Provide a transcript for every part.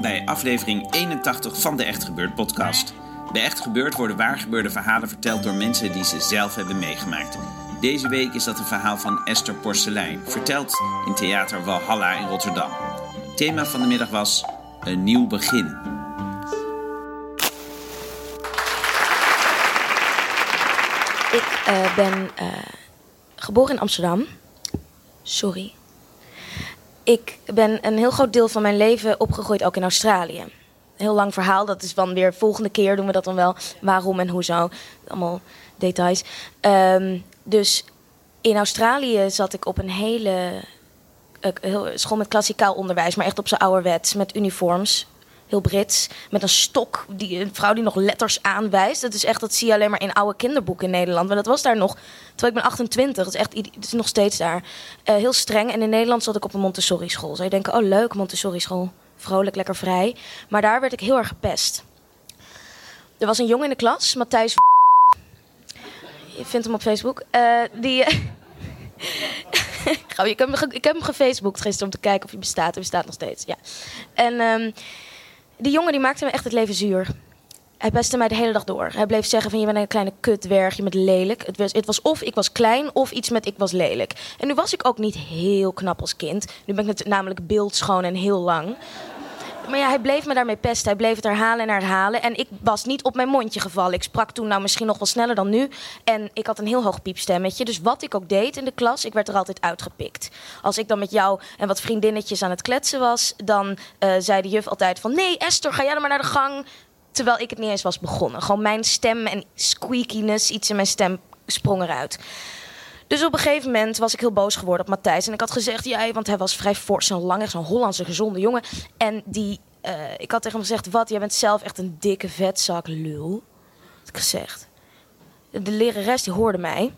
Bij aflevering 81 van de Echt Gebeurd podcast. Bij Echt Gebeurd worden waargebeurde verhalen verteld door mensen die ze zelf hebben meegemaakt. Deze week is dat een verhaal van Esther Porcelein, verteld in Theater Walhalla in Rotterdam. Het thema van de middag was een nieuw begin. Ik eh, ben eh, geboren in Amsterdam. Sorry. Ik ben een heel groot deel van mijn leven opgegroeid ook in Australië. Heel lang verhaal, dat is dan weer volgende keer doen we dat dan wel. Waarom en hoezo. Allemaal details. Ehm, dus in Australië zat ik op een hele eh, school met klassikaal onderwijs, maar echt op zijn ouderwets, met uniforms. Heel Brits, met een stok, die, een vrouw die nog letters aanwijst. Dat is echt, dat zie je alleen maar in oude kinderboeken in Nederland. Maar dat was daar nog, terwijl ik ben 28, dat is echt, het is nog steeds daar. Eh, heel streng. En in Nederland zat ik op een Montessori school. Zou je denken, oh leuk, Montessori school. Vrolijk, lekker vrij. Maar daar werd ik heel erg gepest. Er was een jongen in de klas, Matthijs. Je vindt hem op Facebook. Eh, die. Ik, heb hem ik heb hem gisteren om te kijken of hij bestaat. Hij bestaat nog steeds, ja. En ehm, die jongen die maakte me echt het leven zuur. Hij pestte mij de hele dag door. Hij bleef zeggen van je bent een kleine kutwerg, je bent lelijk. Het was, het was of ik was klein of iets met ik was lelijk. En nu was ik ook niet heel knap als kind. Nu ben ik namelijk beeldschoon en heel lang. Maar ja, hij bleef me daarmee pesten. Hij bleef het herhalen en herhalen. En ik was niet op mijn mondje gevallen. Ik sprak toen nou misschien nog wel sneller dan nu. En ik had een heel hoog piepstemmetje. Dus wat ik ook deed in de klas, ik werd er altijd uitgepikt. Als ik dan met jou en wat vriendinnetjes aan het kletsen was... dan eh, zei de juf altijd van... Nee, Esther, ga jij dan maar naar de gang. Terwijl ik het niet eens was begonnen. Gewoon mijn stem en squeakiness, iets in mijn stem sprong eruit. Dus op een gegeven moment was ik heel boos geworden op Matthijs. En ik had gezegd, jij, want hij was vrij fors en lang, echt zo'n Hollandse gezonde jongen. En die, eh, ik had tegen hem gezegd, wat, jij bent zelf echt een dikke vetzak lul. Had ik gezegd. De lerares die hoorde mij.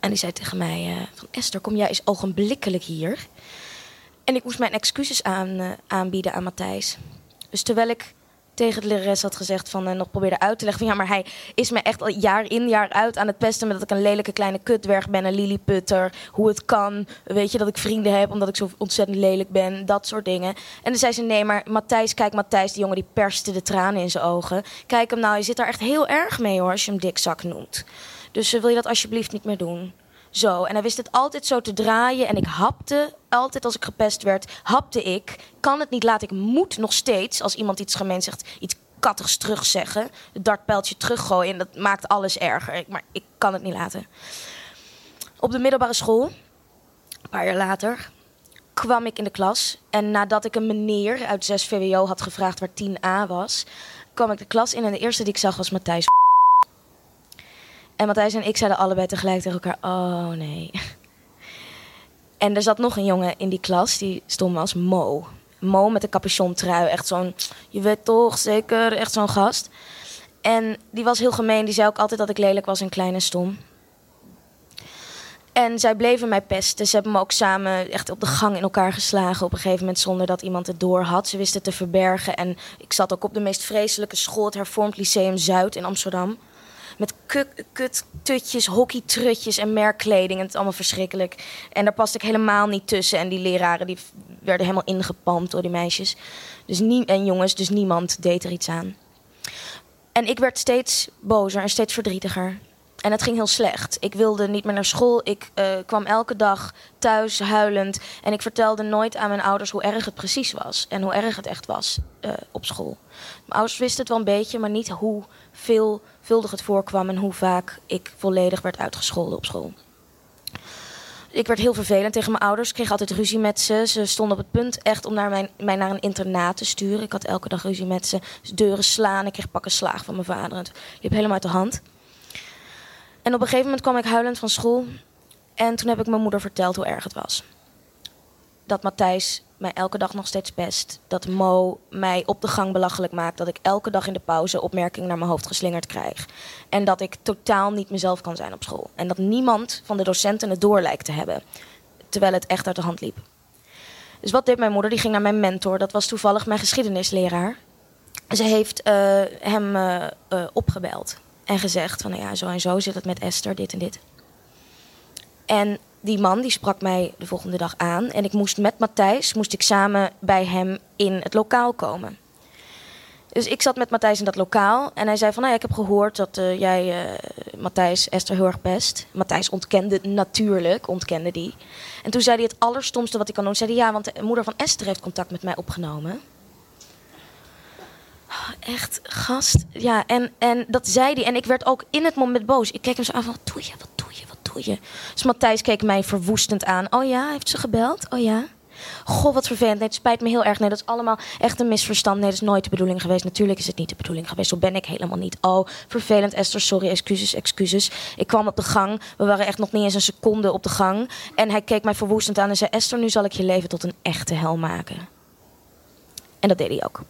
En die zei tegen mij, eh, van Esther, kom jij eens ogenblikkelijk hier. En ik moest mijn excuses aan, eh, aanbieden aan Matthijs. Dus terwijl ik tegen de lerares had gezegd van eh, nog probeerde uit te leggen van ja, maar hij is me echt al jaar in jaar uit aan het pesten met dat ik een lelijke kleine kutwerg ben, een lilliputter, hoe het kan, weet je dat ik vrienden heb omdat ik zo ontzettend lelijk ben, dat soort dingen. En dan zei ze nee, maar Matthijs, kijk Matthijs, die jongen die perste de tranen in zijn ogen. Kijk hem nou, je zit daar echt heel erg mee hoor als je hem dikzak noemt. Dus eh, wil je dat alsjeblieft niet meer doen? Zo, en hij wist het altijd zo te draaien. En ik hapte, altijd als ik gepest werd, hapte ik. Kan het niet laten, ik moet nog steeds, als iemand iets gemeen zegt, iets kattigs terugzeggen. Het dartpijltje teruggooien en dat maakt alles erger. Maar ik kan het niet laten. Op de middelbare school, een paar jaar later, kwam ik in de klas. En nadat ik een meneer uit 6 VWO had gevraagd waar 10A was, kwam ik de klas in. En de eerste die ik zag was Matthijs. En Matthijs en ik zeiden allebei tegelijk tegen elkaar: Oh nee. En er zat nog een jongen in die klas, die stond me als Mo. Mo met een capuchontrui, echt zo'n, je weet toch zeker, echt zo'n gast. En die was heel gemeen, die zei ook altijd dat ik lelijk was en klein en stom. En zij bleven mij pesten. Ze hebben me ook samen echt op de gang in elkaar geslagen op een gegeven moment zonder dat iemand het door had. Ze wisten het te verbergen. En ik zat ook op de meest vreselijke school, het Hervormd Lyceum Zuid in Amsterdam. Met kut, kut tutjes, hockeytrutjes en merkkleding. En het is allemaal verschrikkelijk. En daar paste ik helemaal niet tussen. En die leraren die werden helemaal ingepalmd door die meisjes. Dus nie, en jongens, dus niemand deed er iets aan. En ik werd steeds bozer en steeds verdrietiger. En het ging heel slecht. Ik wilde niet meer naar school. Ik eh, kwam elke dag thuis huilend. En ik vertelde nooit aan mijn ouders hoe erg het precies was. En hoe erg het echt was eh, op school. Mijn ouders wisten het wel een beetje, maar niet hoe veelvuldig het voorkwam en hoe vaak ik volledig werd uitgescholden op school. ik werd heel vervelend tegen mijn ouders. Ik kreeg altijd ruzie met ze. Ze stonden op het punt echt om naar mijn, mij naar een internaat te sturen. Ik had elke dag ruzie met ze. Deuren slaan. Ik kreeg pakken slaag van mijn vader. Het liep helemaal uit de hand. En op een gegeven moment kwam ik huilend van school. En toen heb ik mijn moeder verteld hoe erg het was. Dat Matthijs mij elke dag nog steeds pest. Dat Mo mij op de gang belachelijk maakt. Dat ik elke dag in de pauze opmerkingen naar mijn hoofd geslingerd krijg. En dat ik totaal niet mezelf kan zijn op school. En dat niemand van de docenten het door lijkt te hebben. Terwijl het echt uit de hand liep. Dus wat deed mijn moeder? Die ging naar mijn mentor. Dat was toevallig mijn geschiedenisleraar. Ze heeft uh, hem uh, uh, opgebeld. En gezegd van nou ja, zo en zo zit het met Esther, dit en dit. En die man die sprak mij de volgende dag aan. En ik moest met Matthijs, moest ik samen bij hem in het lokaal komen. Dus ik zat met Matthijs in dat lokaal. En hij zei van, nou ja, ik heb gehoord dat uh, jij uh, Matthijs Esther heel erg pest. Matthijs ontkende natuurlijk, ontkende die. En toen zei hij het allerstomste wat ik kan doen. Zei hij, ja, want de moeder van Esther heeft contact met mij opgenomen. Oh, echt, gast. Ja, en, en dat zei hij. En ik werd ook in het moment boos. Ik keek hem zo aan van, wat doe je, wat doe je, wat doe je? Dus Matthijs keek mij verwoestend aan. Oh ja, heeft ze gebeld? Oh ja. Goh, wat vervelend. Nee, het spijt me heel erg. Nee, dat is allemaal echt een misverstand. Nee, dat is nooit de bedoeling geweest. Natuurlijk is het niet de bedoeling geweest. Zo ben ik helemaal niet. Oh, vervelend, Esther. Sorry, excuses, excuses. Ik kwam op de gang. We waren echt nog niet eens een seconde op de gang. En hij keek mij verwoestend aan en zei... Esther, nu zal ik je leven tot een echte hel maken. En dat deed hij ook.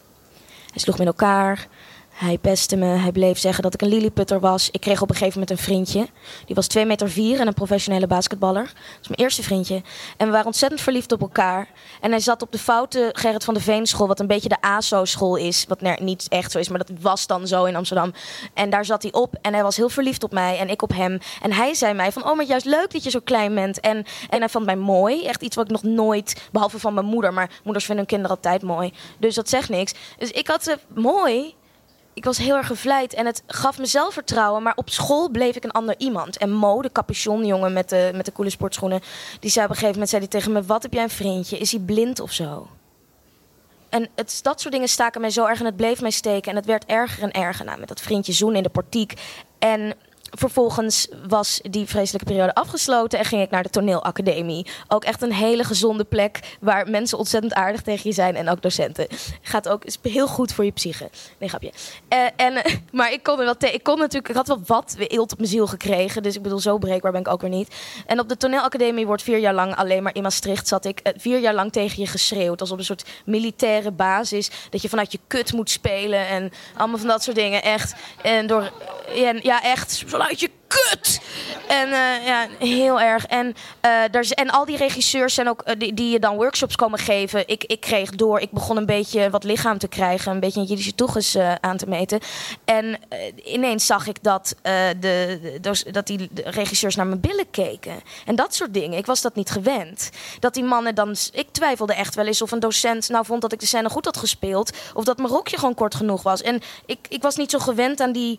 Hij sloeg me in elkaar. Hij pestte me. Hij bleef zeggen dat ik een lilliputter was. Ik kreeg op een gegeven moment een vriendje. Die was 2 meter vier en een professionele basketballer. Dat was mijn eerste vriendje. En we waren ontzettend verliefd op elkaar. En hij zat op de foute Gerrit van de Veenschool, wat een beetje de ASO-school is. Wat niet echt zo is, maar dat was dan zo in Amsterdam. En daar zat hij op en hij was heel verliefd op mij en ik op hem. En hij zei mij van, oh, maar juist leuk dat je zo klein bent. En, en hij vond mij mooi. Echt iets wat ik nog nooit, behalve van mijn moeder. Maar moeders vinden hun kinderen altijd mooi. Dus dat zegt niks. Dus ik had ze mooi ik was heel erg gevleid en het gaf me zelfvertrouwen. Maar op school bleef ik een ander iemand. En Mo, de capuchonjongen met de, met de coole sportschoenen... die zei op een gegeven moment zei die tegen me... wat heb jij een vriendje? Is hij blind of zo? En het, dat soort dingen staken mij zo erg en het bleef mij steken. En het werd erger en erger. Nou, met dat vriendje zoen in de portiek. En vervolgens was die vreselijke periode afgesloten en ging ik naar de toneelacademie. Ook echt een hele gezonde plek waar mensen ontzettend aardig tegen je zijn en ook docenten. Gaat ook is heel goed voor je psyche. Nee, grapje. Uh, en, uh, maar ik kon er wel Ik kon natuurlijk, ik had wel wat eelt op mijn ziel gekregen. Dus ik bedoel, zo breekbaar ben ik ook weer niet. En op de toneelacademie wordt vier jaar lang alleen maar in Maastricht zat ik uh, vier jaar lang tegen je geschreeuwd. Als op een soort militaire basis. Dat je vanuit je kut moet spelen en allemaal van dat soort dingen. Echt. En door, en, ja, echt vanuit je kut. En uh, ja, heel erg. En, uh, daar, en al die regisseurs zijn ook, uh, die, die je dan workshops komen geven. Ik, ik kreeg door, ik begon een beetje wat lichaam te krijgen. Een beetje een Jiddische toeges aan te meten. En ineens zag ik dat, de, de, dat die regisseurs naar mijn billen keken. En dat soort dingen. Ik was dat niet gewend. Dat die mannen dan... Ik twijfelde echt wel eens of een docent nou vond dat ik de scène goed had gespeeld. Of dat mijn rokje gewoon kort genoeg was. En ik, ik was niet zo gewend aan die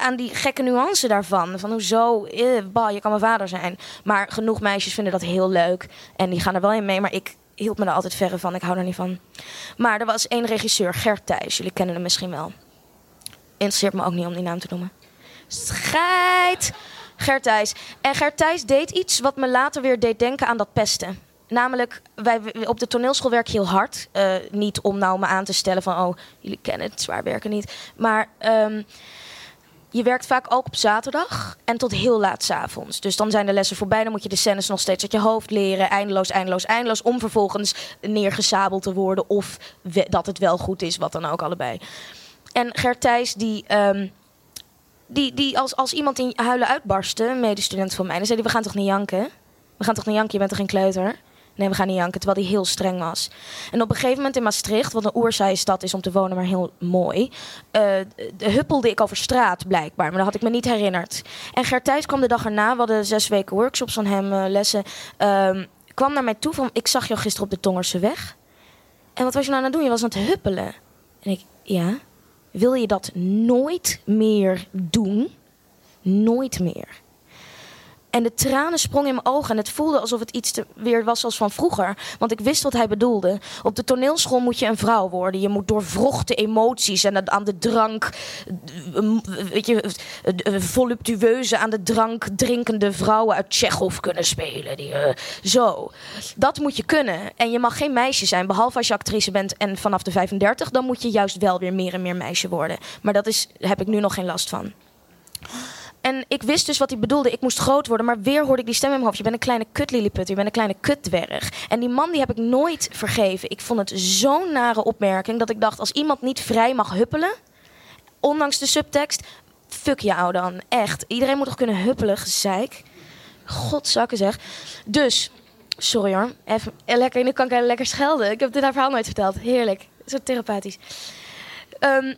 aan die gekke nuance daarvan. Van hoezo, eh, bah, je kan mijn vader zijn. Maar genoeg meisjes vinden dat heel leuk. En die gaan er wel in mee. Maar ik hield me er altijd verre van. Ik hou er niet van. Maar er was één regisseur, Gert Thijs. Jullie kennen hem misschien wel. Interesseert me ook niet om die naam te noemen. Scheid! Gert Thijs. En Gert Thijs deed iets wat me later weer deed denken aan dat pesten. Namelijk, wij, op de toneelschool werk je heel hard. Uh, niet om nou me aan te stellen van... oh, jullie kennen het, zwaar werken niet. Maar... Um, je werkt vaak ook op zaterdag en tot heel laat s avonds. Dus dan zijn de lessen voorbij, dan moet je de scènes nog steeds uit je hoofd leren. Eindeloos, eindeloos, eindeloos. Om vervolgens neergezabeld te worden of dat het wel goed is, wat dan ook allebei. En Gert Thijs, die, um, die, die als, als iemand in huilen uitbarstte, een medestudent van mij, dan zei hij, we gaan toch niet janken? We gaan toch niet janken, je bent toch geen kleuter? Nee, we gaan niet janken, terwijl hij heel streng was. En op een gegeven moment in Maastricht, wat een oerzaaie stad is om te wonen, maar heel mooi, uh, huppelde ik over straat blijkbaar, maar dat had ik me niet herinnerd. En Gert kwam de dag erna, we hadden zes weken workshops van hem, uh, lessen, uh, kwam naar mij toe van, ik zag jou gisteren op de Tongerse weg. En wat was je nou aan het doen? Je was aan het huppelen. En ik, ja, wil je dat nooit meer doen? Nooit meer. En de tranen sprongen in mijn ogen. En het voelde alsof het iets weer was als van vroeger. Want ik wist wat hij bedoelde. Op de toneelschool moet je een vrouw worden. Je moet doorvrochte emoties en aan de drank. eh, Weet je, eh, eh, voluptueuze aan de drank drinkende vrouwen uit Tsjechov kunnen spelen. Die, eh, zo. Dat moet je kunnen. En je mag geen meisje zijn. Behalve als je actrice bent en vanaf de 35. Dan moet je juist wel weer meer en meer meisje worden. Maar dat is, heb ik nu nog geen last van. En ik wist dus wat hij bedoelde. Ik moest groot worden, maar weer hoorde ik die stem in mijn hoofd. Je bent een kleine kutliliput, je bent een kleine kutdwerg. En die man die heb ik nooit vergeven. Ik vond het zo'n nare opmerking dat ik dacht... als iemand niet vrij mag huppelen, ondanks de subtekst... fuck jou dan, echt. Iedereen moet toch kunnen huppelen, gezeik. Godzakken zeg. Dus, sorry hoor. Even, eh, lekker, nu kan ik lekker schelden. Ik heb dit haar verhaal nooit verteld. Heerlijk. Zo therapeutisch. Ehm,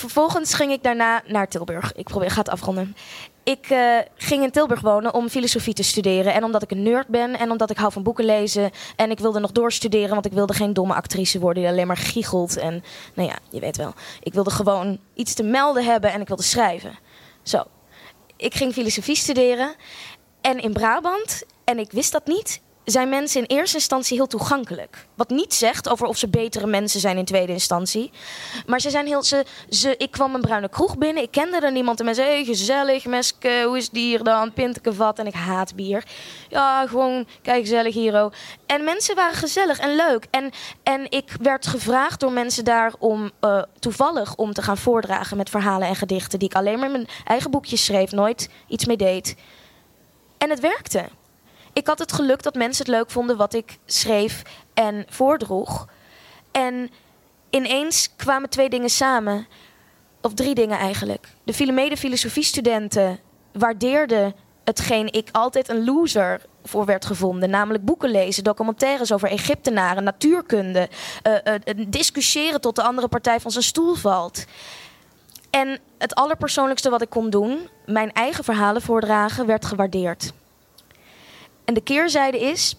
vervolgens ging ik daarna naar Tilburg. Ik probeer, ga het afronden. Ik eh, ging in Tilburg wonen om filosofie te studeren. En omdat ik een nerd ben en omdat ik hou van boeken lezen. En ik wilde nog doorstuderen, want ik wilde geen domme actrice worden die alleen maar giechelt. En nou ja, je weet wel. Ik wilde gewoon iets te melden hebben en ik wilde schrijven. Zo. Ik ging filosofie studeren. En in Brabant, en ik wist dat niet, zijn mensen in eerste instantie heel toegankelijk. Wat niet zegt over of ze betere mensen zijn in tweede instantie. Maar ze zijn heel. Ze, ze, ik kwam een bruine kroeg binnen, ik kende er niemand. En mensen hey, gezellig, meske, hoe is het hier dan? Pinteke vat. En ik haat bier. Ja, gewoon, kijk, gezellig hier. En mensen waren gezellig en leuk. En, en ik werd gevraagd door mensen daar om eh, toevallig om te gaan voordragen met verhalen en gedichten. die ik alleen maar in mijn eigen boekjes schreef, nooit iets mee deed. En het werkte. Ik had het geluk dat mensen het leuk vonden wat ik schreef en voordroeg. En ineens kwamen twee dingen samen. Of drie dingen eigenlijk. De Philomede filosofiestudenten waardeerden hetgeen ik altijd een loser voor werd gevonden. Namelijk boeken lezen, documentaires over Egyptenaren, natuurkunde. eh, discussiëren tot de andere partij van zijn stoel valt. En het allerpersoonlijkste wat ik kon doen, mijn eigen verhalen voordragen, werd gewaardeerd. En de keerzijde is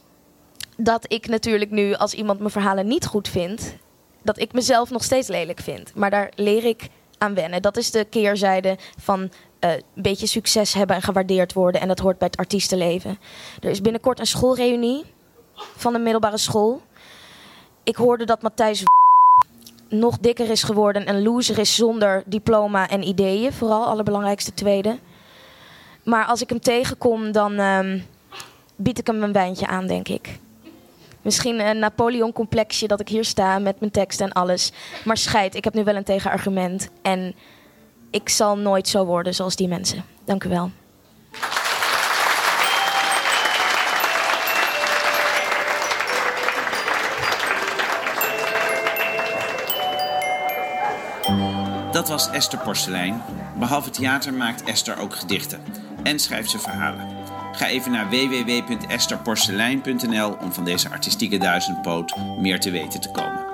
dat ik natuurlijk nu, als iemand mijn verhalen niet goed vindt, dat ik mezelf nog steeds lelijk vind. Maar daar leer ik aan wennen. Dat is de keerzijde van eh, een beetje succes hebben en gewaardeerd worden. En dat hoort bij het artiestenleven. Er is binnenkort een schoolreunie van de middelbare school. Ik hoorde dat Matthijs nog dikker is geworden en loser is zonder diploma en ideeën. Vooral, allerbelangrijkste tweede. Maar als ik hem tegenkom, dan ehm, bied ik hem een wijntje aan, denk ik. Misschien een Napoleon-complexje dat ik hier sta met mijn tekst en alles. Maar scheid, ik heb nu wel een tegenargument. En ik zal nooit zo worden zoals die mensen. Dank u wel. Dat was Esther Porselein. Behalve theater maakt Esther ook gedichten en schrijft ze verhalen. Ga even naar www.estherporselein.nl om van deze artistieke duizendpoot meer te weten te komen.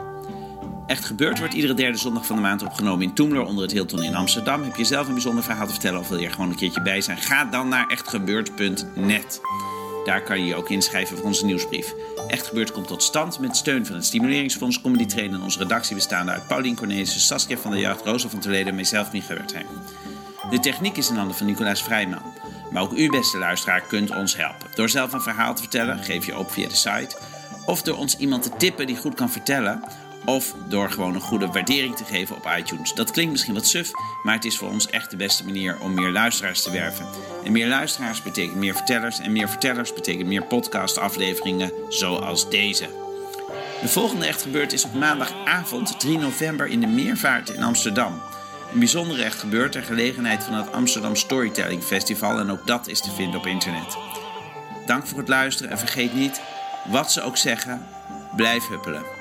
Echt gebeurd wordt iedere derde zondag van de maand opgenomen in Toemler onder het Hilton in Amsterdam. Heb je zelf een bijzonder verhaal te vertellen of wil je er gewoon een keertje bij zijn? Ga dan naar echtgebeurd.net. Daar kan je je ook inschrijven voor onze nieuwsbrief. Echt Gebeurd komt tot stand met steun van het Stimuleringsfonds Comedy Train en onze redactie bestaande uit Paulien Cornelissen, Saskia van der Jacht, Rosa van Toledo en mijzelf, Micha Wertheim. De techniek is in handen van Nicolaas Vrijman. Maar ook u, beste luisteraar, kunt ons helpen. Door zelf een verhaal te vertellen, geef je op via de site. Of door ons iemand te tippen die goed kan vertellen. Of door gewoon een goede waardering te geven op iTunes. Dat klinkt misschien wat suf, maar het is voor ons echt de beste manier om meer luisteraars te werven. En meer luisteraars betekent meer vertellers. En meer vertellers betekent meer podcastafleveringen zoals deze. De volgende Echt Gebeurd is op maandagavond 3 november in de Meervaart in Amsterdam. Een bijzondere Echt Gebeurd ter gelegenheid van het Amsterdam Storytelling Festival en ook dat is te vinden op internet. Dank voor het luisteren en vergeet niet, wat ze ook zeggen, blijf huppelen.